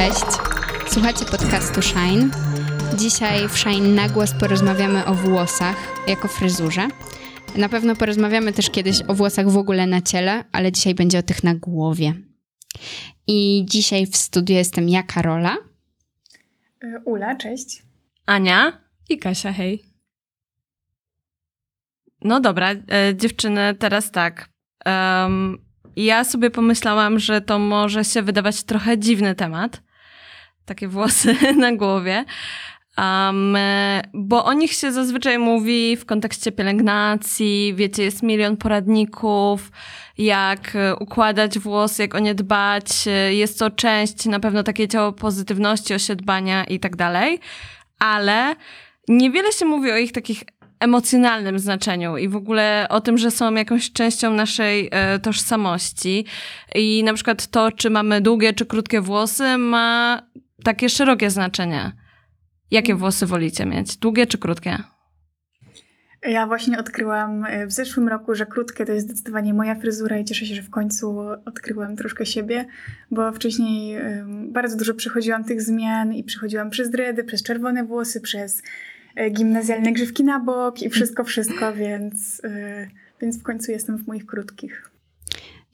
Cześć, słuchacie podcastu Shine. Dzisiaj w Shine na głos porozmawiamy o włosach jako fryzurze. Na pewno porozmawiamy też kiedyś o włosach w ogóle na ciele, ale dzisiaj będzie o tych na głowie. I dzisiaj w studiu jestem ja, Karola. Y, Ula, cześć. Ania. I Kasia, hej. No dobra, e, dziewczyny, teraz tak. Um, ja sobie pomyślałam, że to może się wydawać trochę dziwny temat. Takie włosy na głowie. Um, bo o nich się zazwyczaj mówi w kontekście pielęgnacji, wiecie, jest milion poradników, jak układać włosy, jak o nie dbać. Jest to część na pewno takiej ciało pozytywności, osiedbania i tak dalej, ale niewiele się mówi o ich takich emocjonalnym znaczeniu i w ogóle o tym, że są jakąś częścią naszej e, tożsamości. I na przykład to, czy mamy długie czy krótkie włosy, ma takie szerokie znaczenie. Jakie włosy wolicie mieć? Długie czy krótkie? Ja właśnie odkryłam y, w zeszłym roku, że krótkie to jest zdecydowanie moja fryzura i cieszę się, że w końcu odkryłam troszkę siebie, bo wcześniej bardzo dużo przechodziłam tych zmian i przechodziłam przez dredy, przez czerwone włosy, przez y, gimnazjalne grzywki na bok i wszystko, wszystko, więc, y, więc w końcu jestem w moich krótkich.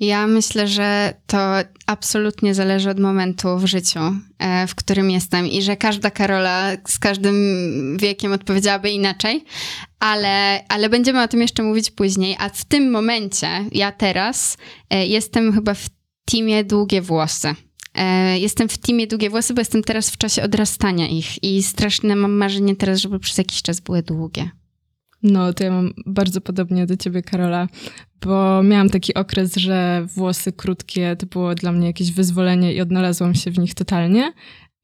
Ja myślę, że to absolutnie zależy od momentu w życiu, e, w którym jestem i że każda Karola z każdym wiekiem odpowiedziałaby inaczej, ale, ale będziemy o tym jeszcze mówić później. A w tym momencie, ja teraz e, jestem chyba w teamie długie włosy. E, jestem w teamie długie włosy, bo jestem teraz w czasie odrastania ich i straszne mam marzenie teraz, żeby przez jakiś czas były długie. No, to ja mam bardzo podobnie do ciebie, Karola, bo miałam taki okres, że włosy krótkie to było dla mnie jakieś wyzwolenie i odnalazłam się w nich totalnie,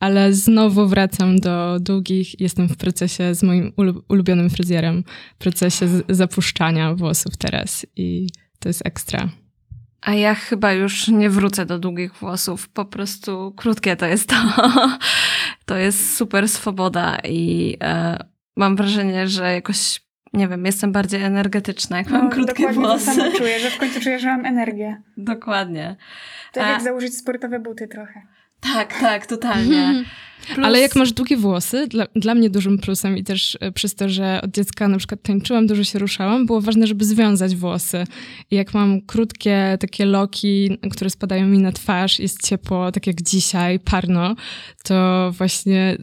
ale znowu wracam do długich. Jestem w procesie z moim ulubionym fryzjerem, procesie zapuszczania włosów teraz i to jest ekstra. A ja chyba już nie wrócę do długich włosów. Po prostu krótkie to jest to. To jest super swoboda i e, mam wrażenie, że jakoś nie wiem, jestem bardziej energetyczna, jak mam no, krótkie dokładnie włosy. To samo czuję, że w końcu czuję, że mam energię. Dokładnie. Tak jak założyć sportowe buty trochę. Tak, tak, totalnie. Plus... Ale jak masz długie włosy, dla, dla mnie dużym plusem i też e, przez to, że od dziecka na przykład tańczyłam, dużo się ruszałam, było ważne, żeby związać włosy. I jak mam krótkie takie loki, które spadają mi na twarz, jest ciepło, tak jak dzisiaj, parno, to właśnie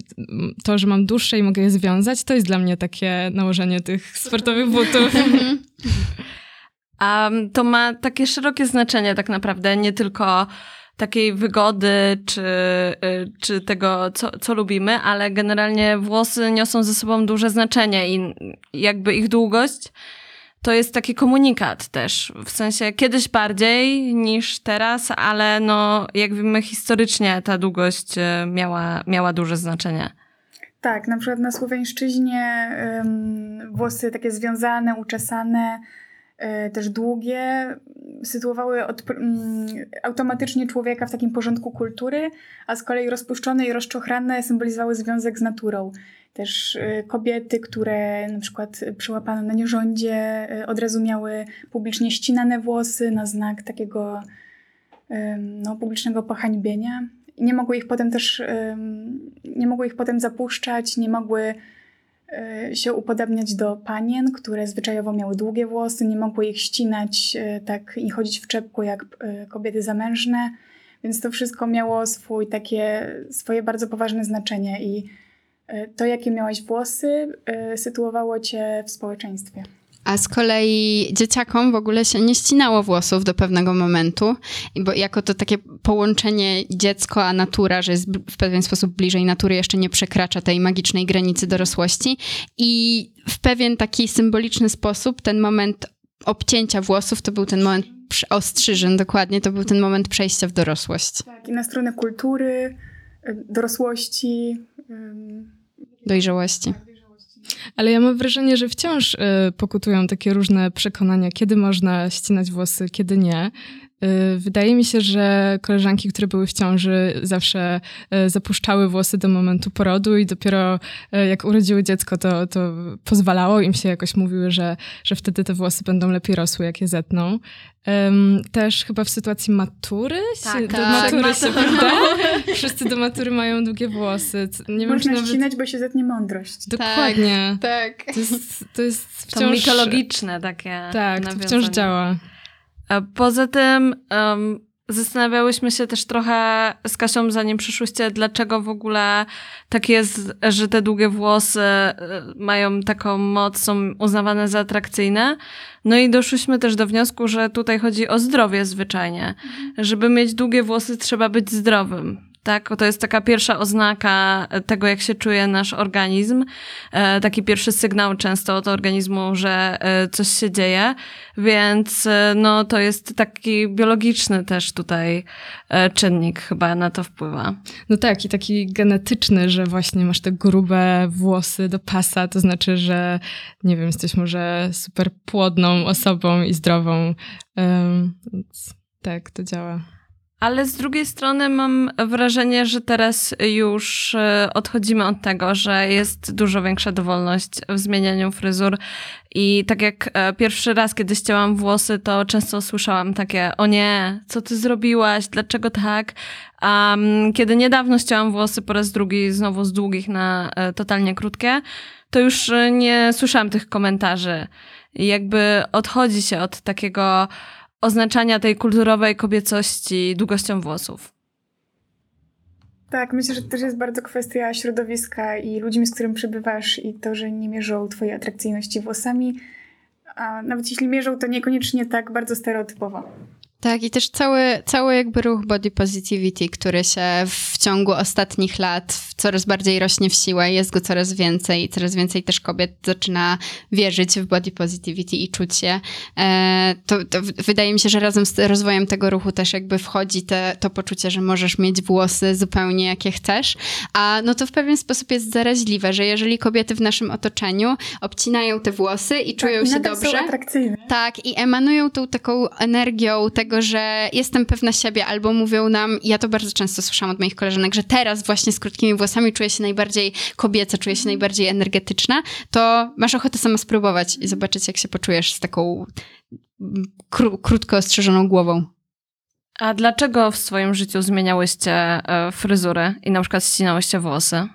to, że mam dłuższe i mogę je związać, to jest dla mnie takie nałożenie tych sportowych butów. A to ma takie szerokie znaczenie tak naprawdę, nie tylko takiej wygody, czy, y, czy tego, co, co lubimy, ale generalnie włosy niosą ze sobą duże znaczenie i jakby ich długość to jest taki komunikat też. W sensie kiedyś bardziej niż teraz, ale no, jak wiemy, historycznie ta długość y, miała, miała duże znaczenie. Tak, na przykład na Słowiańszczyźnie um, włosy takie związane, uczesane, też długie, sytuowały od, mm, automatycznie człowieka w takim porządku kultury, a z kolei rozpuszczone i rozczochrane symbolizowały związek z naturą. Też e, kobiety, które na przykład przyłapano na nierządzie, e, od razu miały publicznie ścinane włosy na znak takiego no, publicznego pohańbienia. Nie mogły ich potem też, nie mogły ich potem zapuszczać, nie mogły E, się upodabniać do panien, które zwyczajowo miały długie włosy, nie mogły ich ścinać e, tak i chodzić w czepku jak e, kobiety zamężne, więc to wszystko miało swój takie, swoje bardzo poważne znaczenie i to, jakie miałaś włosy, sytuowało cię w społeczeństwie. A z kolei dzieciakom w ogóle się nie ścinało włosów do pewnego momentu, bo jako to takie połączenie dziecko a natura, że jest w pewien sposób bliżej natury, jeszcze nie przekracza tej magicznej granicy dorosłości. I w pewien taki symboliczny sposób ten moment obcięcia włosów to był ten moment ostrzyżyn, dokładnie, to był ten moment przejścia w dorosłość. Tak, i na stronę kultury, dorosłości. Dojrzałości. Ale ja mam wrażenie, że wciąż y, pokutują takie różne przekonania, kiedy można ścinać włosy, kiedy nie. Y, wydaje mi się, że koleżanki, które były w ciąży, zawsze y, zapuszczały włosy do momentu porodu i dopiero y, jak urodziły dziecko, to, to pozwalało im się jakoś mówiły, że, że wtedy te włosy będą lepiej rosły, jak je zetną. też chyba w sytuacji matury, tak, się, tak. do matury się, prawda? Wszyscy do matury mają długie włosy. Nie Można wiem, ścinać, bo się zetnie mądrość. Dokładnie. Tak. tak. To jest, to jest wciąż... To mitologiczne takie Tak, to wciąż działa. Poza tym um, zastanawiałyśmy się też trochę z Kasią, zanim przyszłyście, dlaczego w ogóle tak jest, że te długie włosy e, mają taką moc, są uznawane za atrakcyjne. No i doszłyśmy też do wniosku, że tutaj chodzi o zdrowie zwyczajnie. Mhm. Żeby mieć długie włosy, trzeba być zdrowym tak? To jest taka pierwsza oznaka tego, jak się czuje nasz organizm. E, taki pierwszy sygnał często od organizmu, że e, coś się dzieje, więc e, no, to jest taki biologiczny też tutaj czynnik chyba na to wpływa. No tak, i taki genetyczny, że właśnie masz te grube włosy do pasa, to znaczy, że nie wiem, jesteś może super płodną osobą i zdrową. Um, tak, to działa. Ale z drugiej strony mam wrażenie, że teraz już e, odchodzimy od tego, że jest dużo większa dowolność w zmienianiu fryzur. I tak jak e, pierwszy raz, kiedy ścięłam włosy, to często słyszałam takie: O nie, co ty zrobiłaś? Dlaczego tak? A kiedy niedawno ścięłam włosy po raz drugi, znowu z długich na e, totalnie krótkie, to już nie słyszałam tych komentarzy. I jakby odchodzi się od takiego oznaczania tej kulturowej kobiecości długością włosów. Tak, myślę, że to też jest bardzo kwestia środowiska i ludźmi, z którym przebywasz i to, że nie mierzą twojej atrakcyjności włosami. A nawet jeśli mierzą, to niekoniecznie tak bardzo stereotypowo. Tak, i też cały, cały jakby ruch body positivity, który się w ciągu ostatnich lat coraz bardziej rośnie w siłę, jest go coraz więcej i coraz więcej też kobiet zaczyna wierzyć w body positivity i czuć się. E, to, to wydaje mi się, że razem z rozwojem tego ruchu też jakby wchodzi te, to poczucie, że możesz mieć włosy zupełnie jakie chcesz, a no to w pewien sposób jest zaraźliwe, że jeżeli kobiety w naszym otoczeniu obcinają te włosy i czują tak, się dobrze. Są atrakcyjne. Tak, i emanują tą taką energią tego, że jestem pewna siebie, albo mówią nam, ja to bardzo często słyszałam od moich koleżanek, że teraz właśnie z krótkimi włosami czuję się najbardziej kobieca, czuję się najbardziej energetyczna, to masz ochotę sama spróbować i zobaczyć, jak się poczujesz z taką kró krótko ostrzeżoną głową. A dlaczego w swoim życiu zmieniałyście e, fryzurę i na przykład ścinałyście włosy?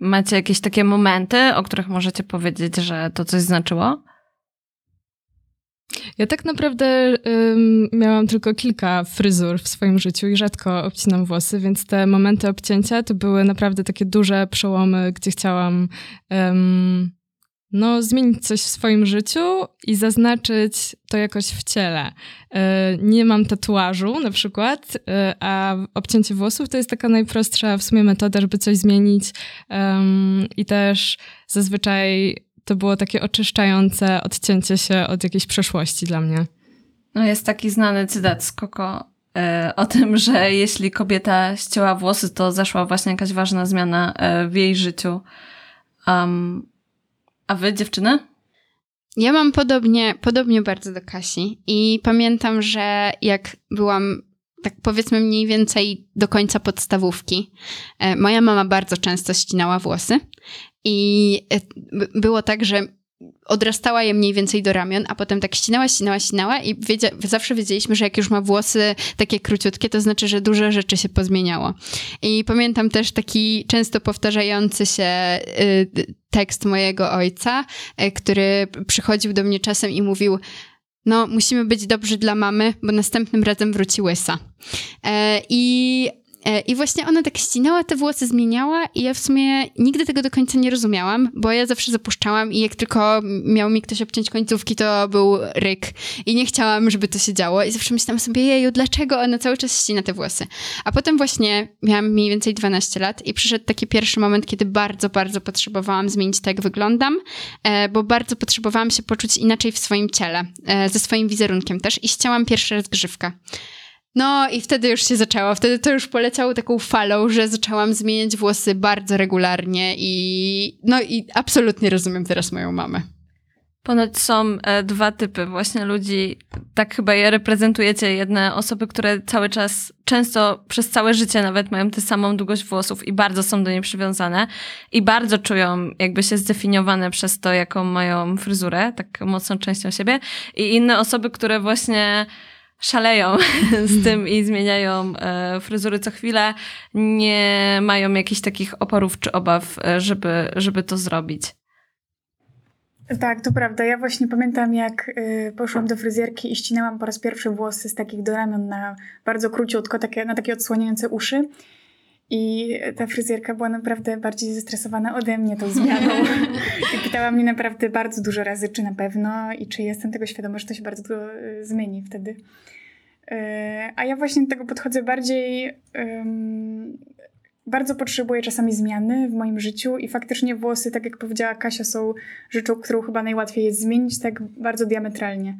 Macie jakieś takie momenty, o których możecie powiedzieć, że to coś znaczyło? Ja tak naprawdę um, miałam tylko kilka fryzur w swoim życiu i rzadko obcinam włosy, więc te momenty obcięcia to były naprawdę takie duże przełomy, gdzie chciałam um, no, zmienić coś w swoim życiu i zaznaczyć to jakoś w ciele. E, nie mam tatuażu na przykład, e, a obcięcie włosów to jest taka najprostsza w sumie metoda, żeby coś zmienić um, i też zazwyczaj to było takie oczyszczające odcięcie się od jakiejś przeszłości dla mnie. No jest taki znany cytat z Koko e, o tym, że jeśli kobieta ścięła włosy, to zaszła właśnie jakaś ważna zmiana e, w jej życiu. Um, a wy, dziewczyny? Ja mam podobnie, podobnie bardzo do Kasi i pamiętam, że jak byłam tak powiedzmy mniej więcej do końca podstawówki, e, moja mama bardzo często ścinała włosy i e, było tak, że odrastała je mniej więcej do ramion, a potem tak ścinała, ścinała, ścinała i wiedzia zawsze wiedzieliśmy, że jak już ma włosy takie króciutkie, to znaczy, że dużo rzeczy się pozmieniało. I pamiętam też taki często powtarzający się y, tekst mojego ojca, y, który przychodził do mnie czasem i mówił no, musimy być dobrzy dla mamy, bo następnym razem wróci łysa. E, I I właśnie ona tak ścinała te włosy, zmieniała i ja w sumie nigdy tego do końca nie rozumiałam, bo ja zawsze zapuszczałam i jak tylko miał mi ktoś obciąć końcówki, to był ryk i nie chciałam, żeby to się działo i zawsze myślałam sobie, jeju, dlaczego ona cały czas ścina te włosy? A potem właśnie miałam mniej więcej 12 lat i przyszedł taki pierwszy moment, kiedy bardzo, bardzo potrzebowałam zmienić to, jak wyglądam, e, bo bardzo potrzebowałam się poczuć inaczej w swoim ciele, e, ze swoim wizerunkiem też i ścięłam pierwszy raz grzywkę. No i wtedy już się zaczęło. Wtedy to już poleciało taką falą, że zaczęłam zmieniać włosy bardzo regularnie i no i absolutnie rozumiem teraz moją mamę. Ponoć są e, dwa typy właśnie ludzi, tak chyba je reprezentujecie. Jedne osoby, które cały czas, często przez całe życie nawet mają tę samą długość włosów i bardzo są do niej przywiązane i bardzo czują jakby się zdefiniowane przez to, jaką mają fryzurę, tak mocną częścią siebie. I inne osoby, które właśnie szaleją z tym i zmieniają e, fryzury co chwilę, nie mają jakichś takich oporów czy obaw, e, żeby, żeby to zrobić. Tak, to prawda. Ja właśnie pamiętam, jak y, poszłam do fryzjerki i ścinałam po raz pierwszy włosy z takich do ramion na bardzo króciutko, takie, na takie odsłaniające uszy. I ta fryzjerka była naprawdę bardziej zestresowana ode mnie tą zmianą. I pytała mnie naprawdę bardzo dużo razy, czy na pewno i czy jestem tego świadoma, że to się bardzo dużo y, zmieni wtedy. Y, a ja właśnie do tego podchodzę bardziej bardzo potrzebuję czasami zmiany w moim życiu i faktycznie włosy, tak jak powiedziała Kasia, są rzeczą, którą chyba najłatwiej jest zmienić tak bardzo diametralnie.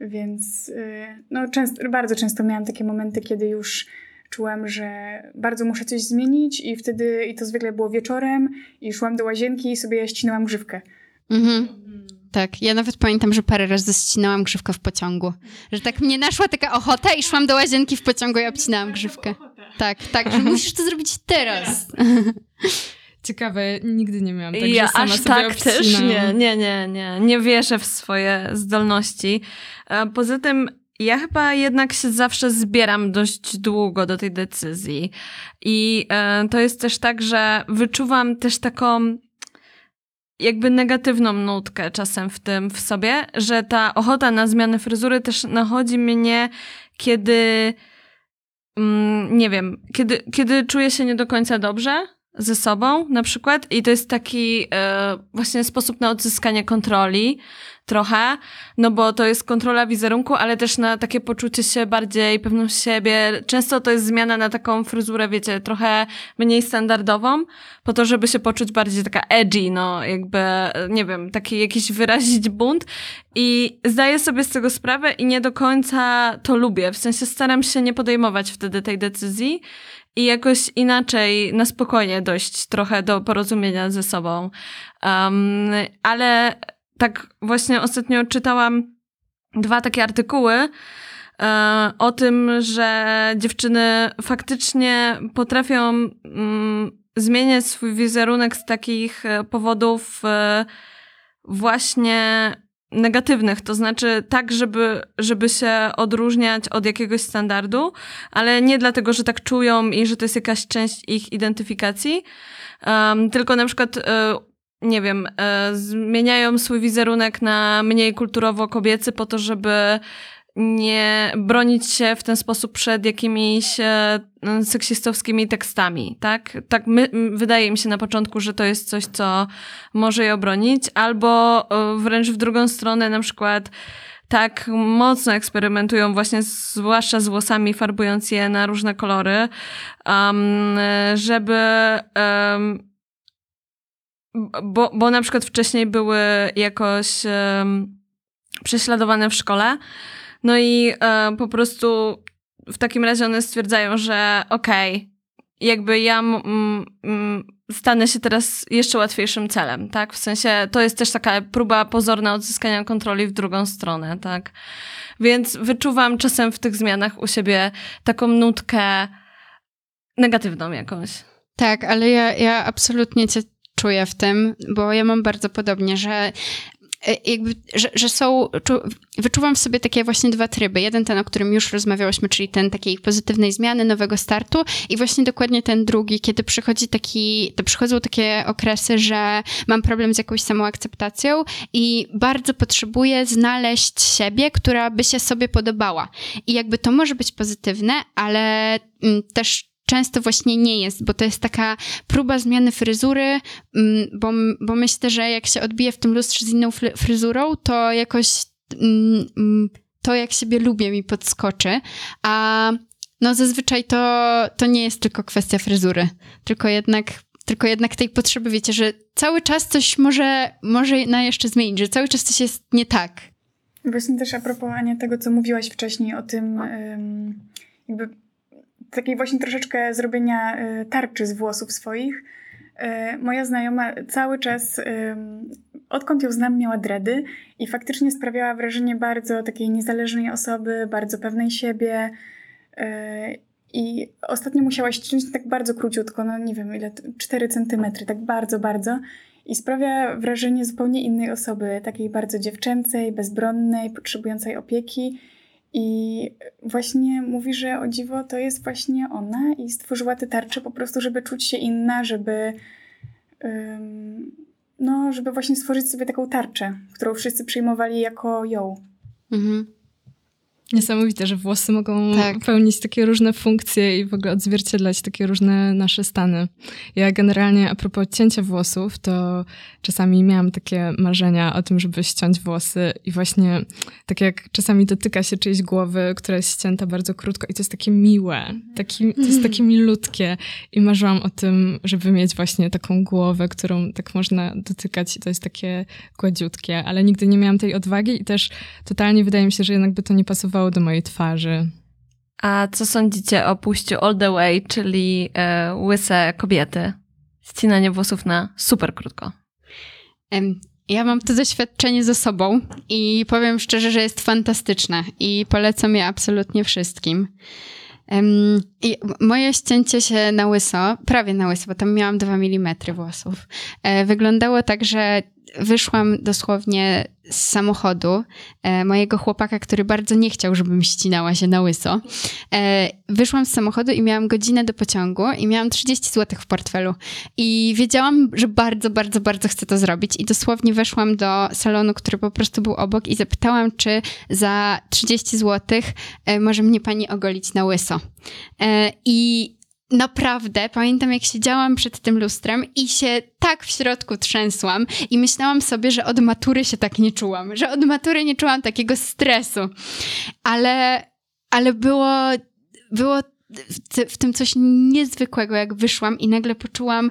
Więc y, no, często, bardzo często miałam takie momenty, kiedy już czułam, że bardzo muszę coś zmienić i wtedy, i to zwykle było wieczorem i szłam do łazienki i sobie ścinałam grzywkę. Mhm. Tak, ja nawet pamiętam, że parę razy ścinałam grzywkę w pociągu. Że tak mnie naszła taka ochota i szłam do łazienki w pociągu i obcinałam grzywkę. Tak, tak, że musisz to zrobić teraz. Ciekawe, nigdy nie miałam tak, ja sama aż tak też nie, nie, nie, nie. Nie wierzę w swoje zdolności. Poza tym ja chyba jednak się zawsze zbieram dość długo do tej decyzji. I e, to jest też tak, że wyczuwam też taką jakby negatywną nutkę czasem w tym w sobie, że ta ochota na zmianę fryzury też nachodzi mnie, kiedy mm, nie wiem, kiedy, kiedy czuję się nie do końca dobrze ze sobą na przykład i to jest taki e, właśnie sposób na odzyskanie kontroli, trochę, no bo to jest kontrola wizerunku, ale też na takie poczucie się bardziej pewną siebie. Często to jest zmiana na taką fryzurę, wiecie, trochę mniej standardową, po to, żeby się poczuć bardziej taka edgy, no jakby, nie wiem, taki jakiś wyrazić bunt i zdaję sobie z tego sprawę i nie do końca to lubię, w sensie staram się nie podejmować wtedy tej decyzji, i jakoś inaczej, na spokojnie dojść trochę do porozumienia ze sobą. Um, ale tak właśnie ostatnio czytałam dwa takie artykuły e, o tym, że dziewczyny faktycznie potrafią mm, zmieniać swój wizerunek z takich e, powodów e, właśnie negatywnych, to znaczy tak, żeby, żeby się odróżniać od jakiegoś standardu, ale nie dlatego, że tak czują i że to jest jakaś część ich identyfikacji, um, tylko na przykład nie wiem, e, zmieniają swój wizerunek na mniej kulturowo kobiecy po to, żeby nie bronić się w ten sposób przed jakimiś e, seksistowskimi tekstami, tak? Tak my, wydaje mi się na początku, że to jest coś, co może je obronić, albo e, wręcz w drugą stronę na przykład tak mocno eksperymentują właśnie zwłaszcza z włosami, farbując je na różne kolory, um, żeby um, bo, bo na przykład wcześniej były jakoś um, prześladowane w szkole. No i um, po prostu w takim razie one stwierdzają, że okej, okay, jakby ja stanę się teraz jeszcze łatwiejszym celem, tak? W sensie to jest też taka próba pozorna odzyskania kontroli w drugą stronę, tak? Więc wyczuwam czasem w tych zmianach u siebie taką nutkę negatywną jakąś. Tak, ale ja, ja absolutnie cię czuję w tym, bo ja mam bardzo podobnie, że e, jakby, że, że są, czu, wyczuwam w sobie takie właśnie dwa tryby. Jeden ten, o którym już rozmawiałyśmy, czyli ten takiej pozytywnej zmiany, nowego startu i właśnie dokładnie ten drugi, kiedy przychodzi taki, to przychodzą takie okresy, że mam problem z jakąś samoakceptacją i bardzo potrzebuję znaleźć siebie, która by się sobie podobała. I jakby to może być pozytywne, ale mm, też często właśnie nie jest, bo to jest taka próba zmiany fryzury, mm, bo, bo myślę, że jak się odbije w tym lustrze z inną fryzurą, to jakoś mm, mm, to, jak siebie lubię, mi podskoczy. A no zazwyczaj to, to nie jest tylko kwestia fryzury, tylko jednak tylko jednak tej potrzeby, wiecie, że cały czas coś może, może na jeszcze zmienić, że cały czas coś jest nie tak. Właśnie też a propos, Ania, tego, co mówiłaś wcześniej o tym, jakby takiej właśnie troszeczkę zrobienia y, tarczy z włosów swoich. Y, moja znajoma cały czas odkąd ją znam, miała dredy i faktycznie sprawiała wrażenie bardzo takiej niezależnej osoby, bardzo pewnej siebie. I ostatnio musiała ściąć tak bardzo króciutko, no nie wiem ile, 4 centymetry, tak bardzo, bardzo. I sprawia wrażenie zupełnie innej osoby, takiej bardzo dziewczęcej, bezbronnej, potrzebującej opieki. I właśnie mówi, że o dziwo to jest właśnie ona i stworzyła te tarcze po prostu, żeby czuć się inna, żeby, no, żeby właśnie stworzyć sobie taką tarczę, którą wszyscy przyjmowali jako ją. Mhm. Niesamowite, że włosy mogą tak. pełnić takie różne funkcje i w ogóle odzwierciedlać takie różne nasze stany. Ja generalnie a propos cięcia włosów, to czasami miałam takie marzenia o tym, żeby ściąć włosy i właśnie tak jak czasami dotyka się czyjejś głowy, która jest ścięta bardzo krótko i to jest takie miłe, taki, to jest takie milutkie i marzyłam o tym, żeby mieć właśnie taką głowę, którą tak można dotykać i to jest takie gładziutkie, ale nigdy nie miałam tej odwagi i też totalnie wydaje mi się, że jednak by to nie pasowało pasowało do mojej twarzy. A co sądzicie o pójściu all the way, czyli e, łyse kobiety? Ścinanie włosów na super krótko. Ja mam to doświadczenie ze sobą i powiem szczerze, że jest fantastyczne i polecam je absolutnie wszystkim. I moje ścięcie się na łyso, prawie na łyso, bo tam miałam 2 mm włosów, e, wyglądało tak, że wyszłam dosłownie z samochodu e, mojego chłopaka, który bardzo nie chciał, żebym ścinała się na łyso. E, wyszłam z samochodu i miałam godzinę do pociągu i miałam 30 zł w portfelu. I wiedziałam, że bardzo, bardzo, bardzo chcę to zrobić. I dosłownie weszłam do salonu, który po prostu był obok i zapytałam, czy za 30 zł e, może mnie pani ogolić na łyso. E, I naprawdę pamiętam, jak siedziałam przed tym lustrem i się tak w środku trzęsłam i myślałam sobie, że od matury się tak nie czułam, że od matury nie czułam takiego stresu. Ale, ale było, było w tym coś niezwykłego, jak wyszłam i nagle poczułam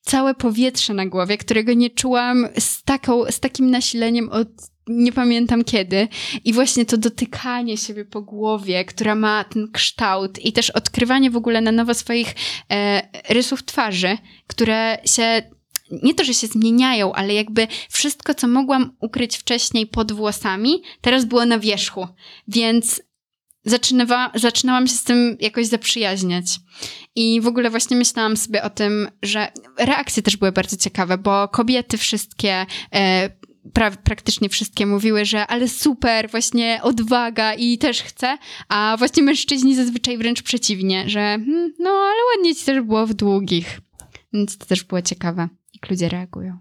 całe powietrze na głowie, którego nie czułam z, taką, z takim nasileniem od nie pamiętam kiedy. I właśnie to dotykanie siebie po głowie, która ma ten kształt i też odkrywanie w ogóle na nowo swoich e, rysów twarzy, które się nie to, że się zmieniają, ale jakby wszystko, co mogłam ukryć wcześniej pod włosami, teraz było na wierzchu. Więc zaczynawa, zaczynałam się z tym jakoś zaprzyjaźniać. I w ogóle właśnie myślałam sobie o tym, że reakcje też były bardzo ciekawe, bo kobiety wszystkie e, pra praktycznie wszystkie mówiły, że ale super, właśnie odwaga i też chcę, a właśnie mężczyźni zazwyczaj wręcz przeciwnie, że hmm, no ale ładnie ci też było w długich. Więc to też było ciekawe, jak ludzie reagują.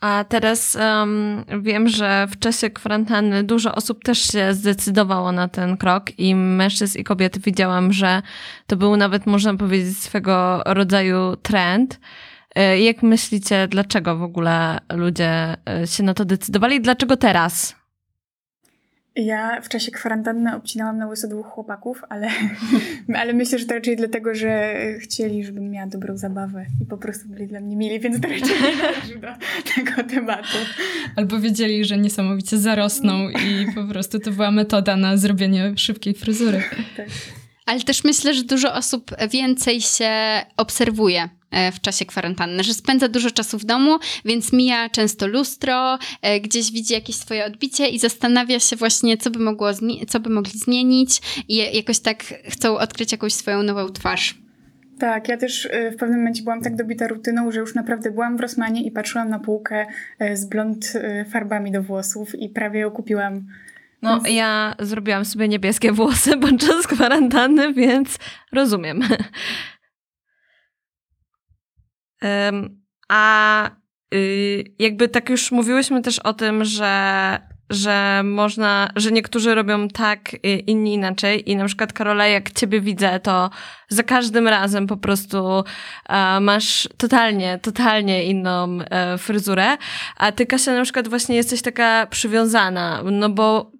A teraz um, wiem, że w czasie kwarantanny dużo osób też się zdecydowało na ten krok i mężczyzn i kobiety widziałam, że to był nawet, można powiedzieć, swego rodzaju trend. E, jak myślicie, dlaczego w ogóle ludzie e, się na to decydowali? Dlaczego teraz? Ja w czasie kwarantanny obcinałam na łyso dwóch chłopaków, ale, ale myślę, że to raczej dlatego, że chcieli, żebym miała dobrą zabawę i po prostu byli dla mnie mili, więc to raczej nie należy do tego tematu. Albo wiedzieli, że niesamowicie zarosną i po prostu to była metoda na zrobienie szybkiej fryzury. Tak. Ale też myślę, że dużo osób więcej się obserwuje w czasie kwarantanny, że spędza dużo czasu w domu, więc mija często lustro, e, gdzieś widzi jakieś swoje odbicie i zastanawia się właśnie, co by, mogło co by mogli zmienić i jakoś tak chcą odkryć jakąś swoją nową twarz. Tak, ja też e, w pewnym momencie byłam tak dobita rutyną, że już naprawdę byłam w Rosmanie i patrzyłam na półkę z blond farbami do włosów i prawie ją kupiłam. No, więc... ja zrobiłam sobie niebieskie włosy podczas kwarantanny, więc rozumiem. A y, jakby tak już mówiłyśmy też o tym, że, że można, że niektórzy robią tak, y, inni inaczej. I na przykład Karola, jak ciebie widzę, to za każdym razem po prostu masz totalnie, totalnie inną e, fryzurę, a ty Kasia na przykład właśnie jesteś taka przywiązana, no bo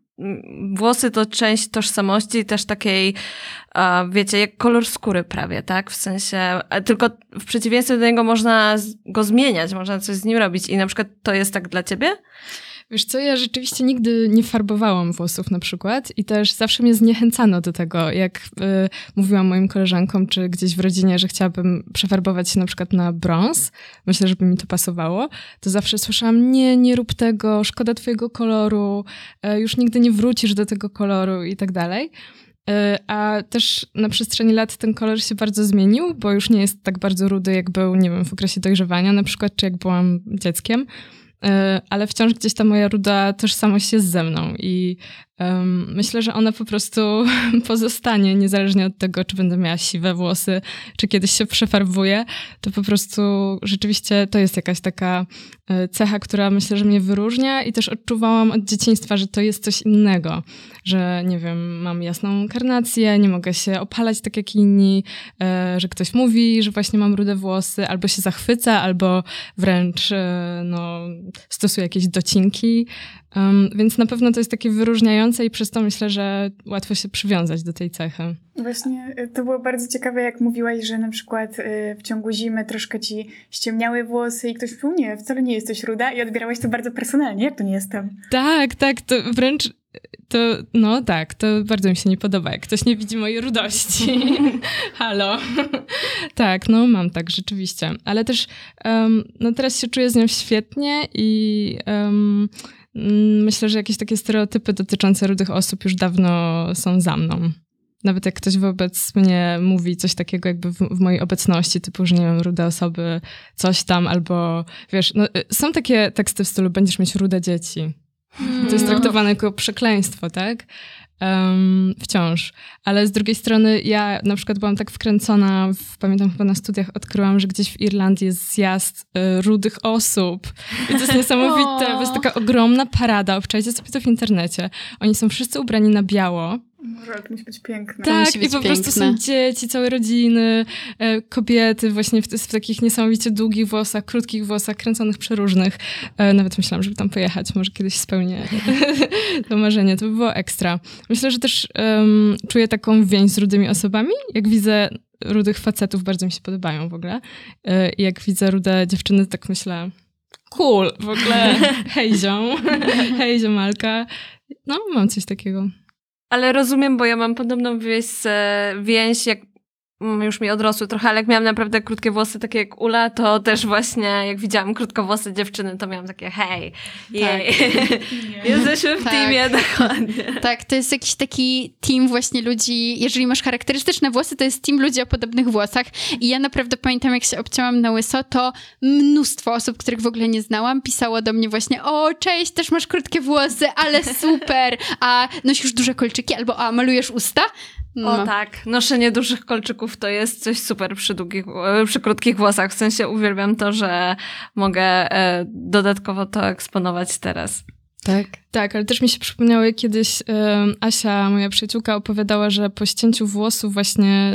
włosy to część tożsamości, też takiej, wiecie, jak kolor skóry prawie, tak? W sensie, tylko w przeciwieństwie do niego można go zmieniać, można coś z nim robić i na przykład to jest tak dla ciebie? Wiesz co, ja rzeczywiście nigdy nie farbowałam włosów na przykład i też zawsze mnie zniechęcano do tego, jak y, mówiłam moim koleżankom, czy gdzieś w rodzinie, że chciałabym przefarbować się na przykład na brąz, myślę, żeby mi to pasowało, to zawsze słyszałam, nie, nie rób tego, szkoda twojego koloru, y, już nigdy nie wrócisz do tego koloru i tak dalej. Y, a też na przestrzeni lat ten kolor się bardzo zmienił, bo już nie jest tak bardzo rudy, jak był, nie wiem, w okresie dojrzewania na przykład, czy jak byłam dzieckiem. E, ale wciąż gdzieś ta moja ruda tożsamość jest ze mną i myślę, że ona po prostu pozostanie, niezależnie od tego, czy będę miała siwe włosy, czy kiedyś się przefarbuje, to po prostu rzeczywiście to jest jakaś taka e, cecha, która myślę, że mnie wyróżnia i też odczuwałam od dzieciństwa, że to jest coś innego, że nie wiem, mam jasną karnację, nie mogę się opalać tak jak inni, e, że ktoś mówi, że właśnie mam rude włosy, albo się zachwyca, albo wręcz no stosuje jakieś docinki, um, więc na pewno to jest takie wyróżniające i przez to myślę, że łatwo się przywiązać do tej cechy. Właśnie y, to było bardzo ciekawe, jak mówiłaś, że na przykład y, w ciągu zimy troszkę ci ściemniały włosy i ktoś mówił, nie, wcale nie jesteś ruda i odbierałaś to bardzo personalnie, jak to nie jestem? Tak, tak, to wręcz to, no tak, to bardzo mi się nie podoba, jak ktoś nie widzi mojej rudości. Halo. tak, no mam tak, rzeczywiście. Ale też um, no teraz się czuję z nią świetnie i um, myślę, że jakieś takie stereotypy dotyczące rudych osób już dawno są za mną. Nawet jak ktoś wobec mnie mówi coś takiego jakby w, w, mojej obecności, typu, że nie wiem, rude osoby, coś tam, albo wiesz, no, y, są takie teksty w stylu będziesz mieć rude dzieci. To jest traktowane jako przekleństwo, tak? Um, wciąż. Ale z drugiej strony ja na przykład byłam tak wkręcona, w, pamiętam chyba na studiach odkryłam, że gdzieś w Irlandii jest zjazd y, rudych osób. I to jest niesamowite, to jest taka ogromna parada, obczajcie sobie to w internecie. Oni są wszyscy ubrani na biało Rok musi być piękny. Tak, i po piękne. prostu są dzieci, całe rodziny, e, kobiety właśnie w, w, takich niesamowicie długich włosach, krótkich włosach, kręconych przeróżnych. E, nawet myślałam, żeby tam pojechać, może kiedyś spełnię to marzenie, to by było ekstra. Myślę, że też um, czuję taką więź z rudymi osobami. Jak widzę rudych facetów, bardzo mi się podobają w ogóle. E, jak widzę rude dziewczyny, tak myślę, cool, w ogóle hej ziom, hej ziomalka. No, mam coś takiego. Ale rozumiem, bo ja mam podobną więź, więź jak już mi odrosły trochę, ale jak miałam naprawdę krótkie włosy, takie jak Ula, to też właśnie jak widziałam krótkowłosy dziewczyny, to miałam takie hej, jej, tak. jesteśmy w tak. teamie, dokładnie. Tak, to jest jakiś taki team właśnie ludzi, jeżeli masz charakterystyczne włosy, to jest team ludzi o podobnych włosach i ja naprawdę pamiętam, jak się obcięłam na łyso, to mnóstwo osób, których w ogóle nie znałam, pisało do mnie właśnie, o cześć, też masz krótkie włosy, ale super, a nosisz duże kolczyki, albo a malujesz usta? No. O tak, noszenie dużych kolczyków to jest coś super przy, długich, e, przy krótkich włosach. W sensie uwielbiam to, że mogę e, dodatkowo to eksponować teraz. Tak. Tak, ale też mi się przypomniało, jak kiedyś y, Asia, moja przyjaciółka, opowiadała, że po ścięciu włosów właśnie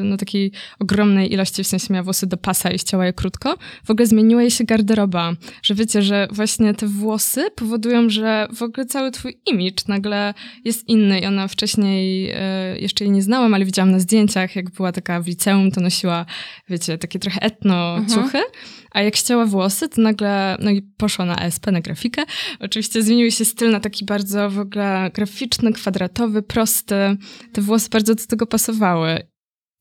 y, no takiej ogromnej ilości, w sensie miała włosy do pasa i ścięła je krótko, w ogóle zmieniła jej się garderoba. Że wiecie, że właśnie te włosy powodują, że w ogóle cały twój imidż nagle jest inny i ona wcześniej, y, jeszcze jej nie znałam, ale widziałam na zdjęciach, jak była taka w liceum, to nosiła, wiecie, takie trochę etno mhm. ciuchy, a jak ścięła włosy, to nagle, no i poszła na SP, na grafikę, oczywiście zmieniły się styl na taki bardzo w ogóle graficzny, kwadratowy, prosty. Te włosy bardzo do tego pasowały.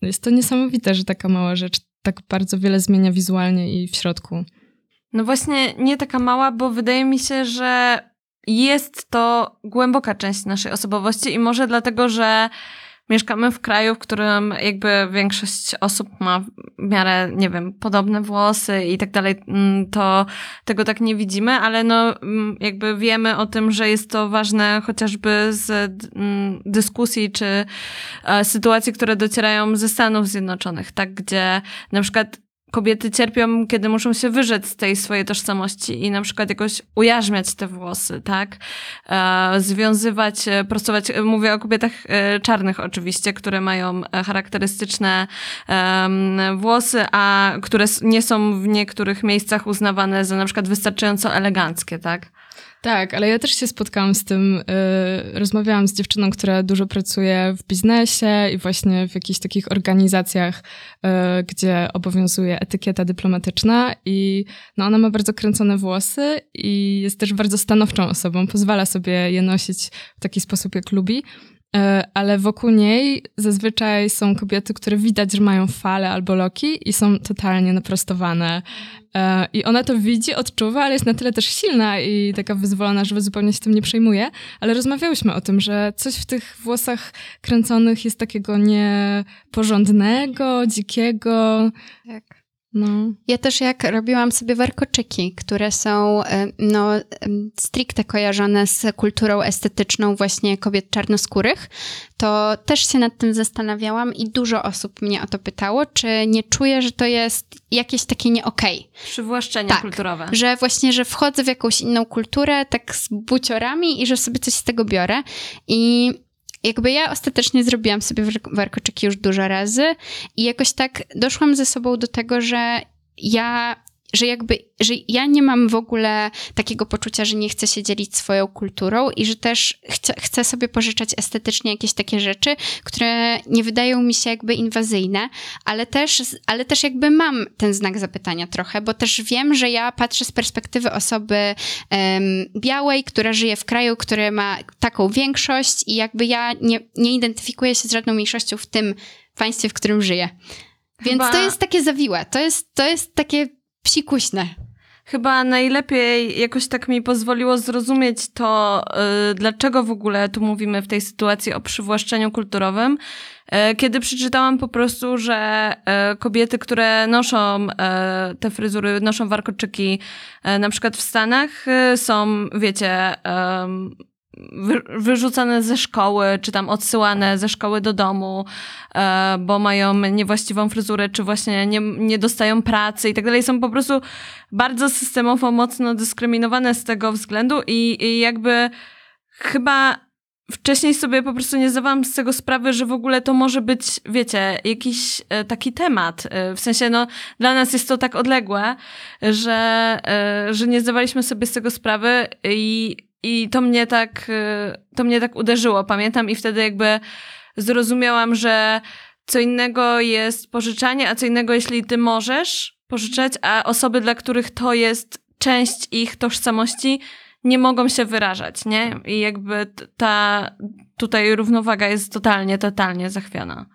Jest to niesamowite, że taka mała rzecz tak bardzo wiele zmienia wizualnie i w środku. No właśnie, nie taka mała, bo wydaje mi się, że jest to głęboka część naszej osobowości i może dlatego, że mieszkamy w kraju, w którym jakby większość osób ma w miarę, nie wiem, podobne włosy i tak dalej, mm, to tego tak nie widzimy, ale no mm, jakby wiemy o tym, że jest to ważne chociażby z mm, dyskusji czy e, sytuacji, które docierają ze Stanów Zjednoczonych, tak, gdzie na przykład kobiety cierpią, kiedy muszą się wyrzec z tej swojej tożsamości i na przykład jakoś ujarzmiać te włosy, tak? E, związywać, e, prostować, e, mówię o kobietach e, czarnych oczywiście, które mają charakterystyczne e, włosy, a które nie są w niektórych miejscach uznawane za na przykład wystarczająco eleganckie, tak? Tak, ale ja też się spotkałam z tym. Y, rozmawiałam z dziewczyną, która dużo pracuje w biznesie i właśnie w jakichś takich organizacjach, y, gdzie obowiązuje etykieta dyplomatyczna i no, ona ma bardzo kręcone włosy i jest też bardzo stanowczą osobą. Pozwala sobie je nosić w taki sposób, jak lubi. E, ale wokół niej zazwyczaj są kobiety, które widać, że mają fale albo loki i są totalnie naprostowane. E, I ona to widzi, odczuwa, ale jest na tyle też silna i taka wyzwolona, że zupełnie się tym nie przejmuje. Ale rozmawiałyśmy o tym, że coś w tych włosach kręconych jest takiego nieporządnego, dzikiego. Tak. No. Ja też jak robiłam sobie warkoczyki, które są e, no, stricte kojarzone z kulturą estetyczną właśnie kobiet czarnoskórych, to też się nad tym zastanawiałam i dużo osób mnie o to pytało, czy nie czuję, że to jest jakieś takie nie okej. Okay. Przywłaszczenie tak, kulturowe. Że właśnie, że wchodzę w jakąś inną kulturę, tak z buciorami i że sobie coś z tego biorę i jakby ja ostatecznie zrobiłam sobie warkoczyki już dużo razy i jakoś tak doszłam ze sobą do tego, że ja że jakby, że ja nie mam w ogóle takiego poczucia, że nie chcę się dzielić swoją kulturą i że też chcę, chcę sobie pożyczać estetycznie jakieś takie rzeczy, które nie wydają mi się jakby inwazyjne, ale też, ale też jakby mam ten znak zapytania trochę, bo też wiem, że ja patrzę z perspektywy osoby um, białej, która żyje w kraju, który ma taką większość i jakby ja nie, nie identyfikuję się z żadną mniejszością w tym państwie, w którym żyję. Więc Chyba... to jest takie zawiłe, to jest, to jest takie psikuśne. Chyba najlepiej jakoś tak mi pozwoliło zrozumieć to, yy, dlaczego w ogóle tu mówimy w tej sytuacji o przywłaszczeniu kulturowym, yy, kiedy przeczytałam po prostu, że yy, kobiety, które noszą y, te fryzury, noszą warkoczyki, y, na przykład w Stanach, y, są, wiecie, wyrzucane ze szkoły, czy tam odsyłane ze szkoły do domu, e, bo mają niewłaściwą fryzurę, czy właśnie nie, nie dostają pracy i tak dalej. Są po prostu bardzo systemowo mocno dyskryminowane z tego względu i, i jakby chyba wcześniej sobie po prostu nie zdawałam z tego sprawy, że w ogóle to może być, wiecie, jakiś e, taki temat. E, w sensie, no, dla nas jest to tak odległe, że, że nie zdawaliśmy sobie z tego sprawy i i to mnie tak, y, to mnie tak uderzyło, pamiętam, i wtedy jakby zrozumiałam, że co innego jest pożyczanie, a co innego, jeśli ty możesz pożyczać, a osoby, dla których to jest część ich tożsamości, nie mogą się wyrażać, nie? I jakby ta tutaj równowaga jest totalnie, totalnie zachwiana.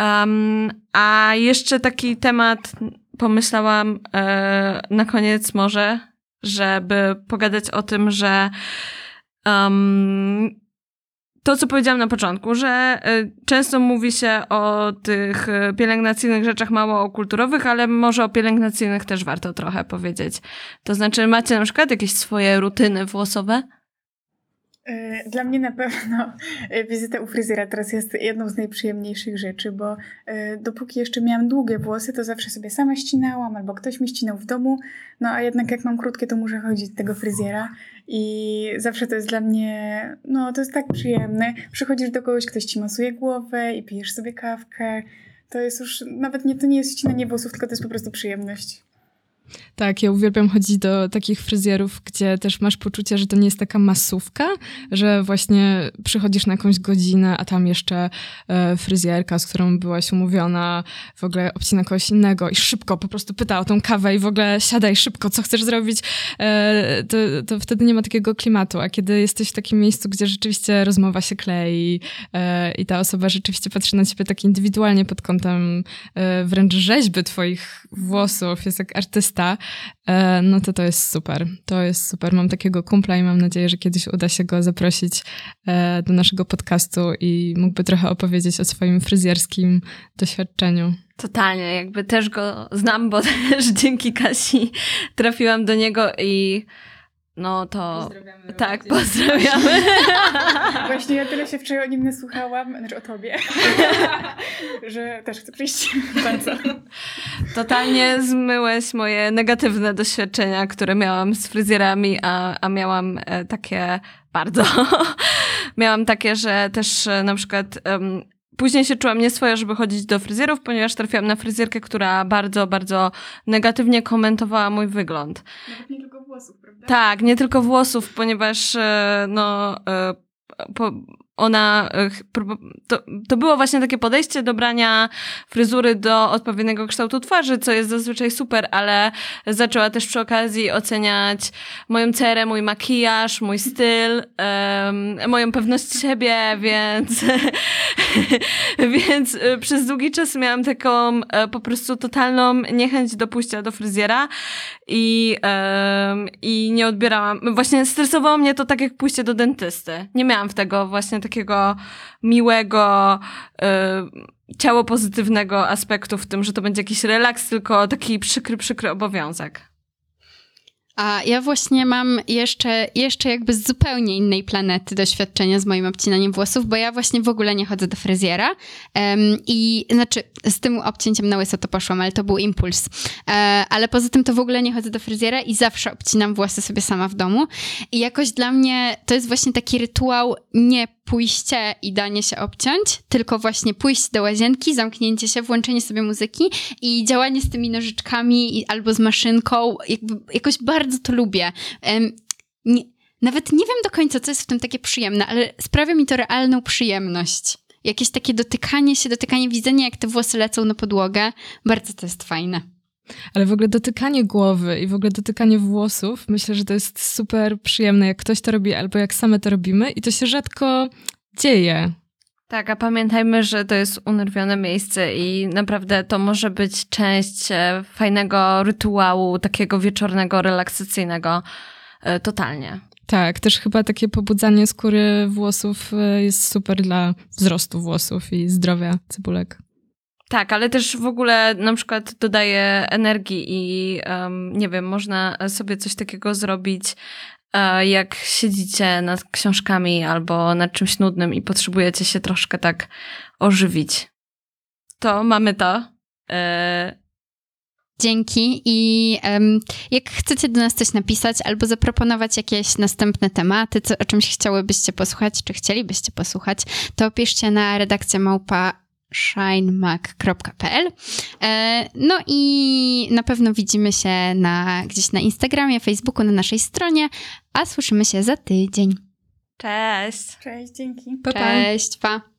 Um, a jeszcze taki temat pomyślałam e, na koniec może, żeby pogadać o tym, że um, to, co powiedziałam na początku, że y, często mówi się o tych y, pielęgnacyjnych rzeczach mało o kulturowych, ale może o pielęgnacyjnych też warto trochę powiedzieć. To znaczy, macie na przykład jakieś swoje rutyny włosowe? E, dla mnie na pewno e, wizyta u fryzjera teraz jest jedną z najprzyjemniejszych rzeczy, bo e, dopóki jeszcze miałam długie włosy, to zawsze sobie sama ścinałam, albo ktoś mi ścinał w domu, no a jednak jak mam krótkie, to muszę chodzić do tego fryzjera i zawsze to jest dla mnie, no to jest tak przyjemne. Przychodzisz do kogoś, ktoś ci masuje głowę i pijesz sobie kawkę. To jest już, nawet nie, to nie jest ścinanie włosów, tylko to jest po prostu przyjemność. Tak, ja uwielbiam chodzić do takich fryzjerów, gdzie też masz poczucie, że to nie jest taka masówka, że właśnie przychodzisz na jakąś godzinę, a tam jeszcze e, fryzjerka, z którą byłaś umówiona, w ogóle obcina kogoś innego i szybko po prostu pyta o tą kawę i w ogóle siadaj szybko, co chcesz zrobić, e, to, to wtedy nie ma takiego klimatu, a kiedy jesteś w takim miejscu, gdzie rzeczywiście rozmowa się klei e, i ta osoba rzeczywiście patrzy na ciebie tak indywidualnie pod kątem e, wręcz rzeźby twoich włosów, jest jak artysta, E, no to to jest super. To jest super. Mam takiego kumpla i mam nadzieję, że kiedyś uda się go zaprosić e, do naszego podcastu i mógłby trochę opowiedzieć o swoim fryzjerskim doświadczeniu. Totalnie, jakby też go znam, bo też dzięki Kasi trafiłam do niego i no to. Pozdrawiamy. Tak, pozdrawiamy. Właśnie ja tyle się wczoraj o nim nasłuchałam, znaczy o tobie, że też chcę przyjść bardzo. Totalnie zmyłeś moje negatywne doświadczenia, które miałam z fryzjerami, a, a miałam e, takie bardzo. miałam takie, że też e, na przykład. Um, Później się czułam nieswoja, żeby chodzić do fryzjerów, ponieważ trafiłam na fryzjerkę, która bardzo, bardzo negatywnie komentowała mój wygląd. Nawet nie tylko włosów? Tak, nie tylko włosów, ponieważ e, no, e, po, ona, e, to, to było właśnie takie podejście do brania fryzury do odpowiedniego kształtu twarzy, co jest zazwyczaj super, ale zaczęła też przy okazji oceniać moją cerę, mój makijaż, mój styl, em, moją pewność siebie, więc, więc e, przez długi czas miałam taką e, po prostu totalną niechęć do pójścia do fryzjera i, em, i nie odbierałam. Właśnie stresowało mnie to tak jak pójście do dentysty. Nie miałam w tego właśnie takiego miłego, e, ciało pozytywnego aspektu w tym, że to będzie jakiś relaks, tylko taki przykry, przykry obowiązek. A ja właśnie mam jeszcze, jeszcze jakby z zupełnie innej planety doświadczenia z moim obcinaniem włosów, bo ja właśnie w ogóle nie chodzę do fryzjera em, i znaczy z tym obcięciem na łyso to poszłam, ale to był impuls. E, ale poza tym to w ogóle nie chodzę do fryzjera i zawsze obcinam włosy sobie sama w domu i jakoś dla mnie to jest właśnie taki rytuał nie pójście i danie się obciąć, tylko właśnie pójść do łazienki, zamknięcie się, włączenie sobie muzyki i działanie z tymi nożyczkami albo z maszynką. Jakby, jakoś bardzo to lubię. Em, nie, nawet nie wiem do końca, co jest w tym takie przyjemne, ale sprawia mi to realną przyjemność. Jakieś takie dotykanie się, dotykanie, widzenia, jak te włosy lecą na podłogę. Bardzo to jest fajne. Ale w ogóle dotykanie głowy i w ogóle dotykanie włosów, myślę, że to jest super przyjemne, jak ktoś to robi albo jak same to robimy i to się rzadko dzieje. Tak, a pamiętajmy, że to jest unerwione miejsce i naprawdę to może być część e, fajnego rytuału, takiego wieczornego, relaksacyjnego. e, Totalnie. Tak, też chyba takie pobudzanie skóry włosów y, jest super dla wzrostu włosów i zdrowia cebulek. Tak, ale też w ogóle na przykład dodaje energii i em, nie wiem, można sobie coś takiego zrobić, e, jak siedzicie nad książkami albo nad czymś nudnym i potrzebujecie się troszkę tak ożywić. To mamy to. E, Dzięki i em, jak chcecie do nas coś napisać albo zaproponować jakieś następne tematy, co, o czymś chciałybyście posłuchać, czy chcielibyście posłuchać, to piszcie na redakcję małpa shinemac.pl e, No i na pewno widzimy się na, gdzieś na Instagramie, Facebooku, na naszej stronie, a słyszymy się za tydzień. cześć! Cześć, dzięki. Pa, pa. Cześć, pa!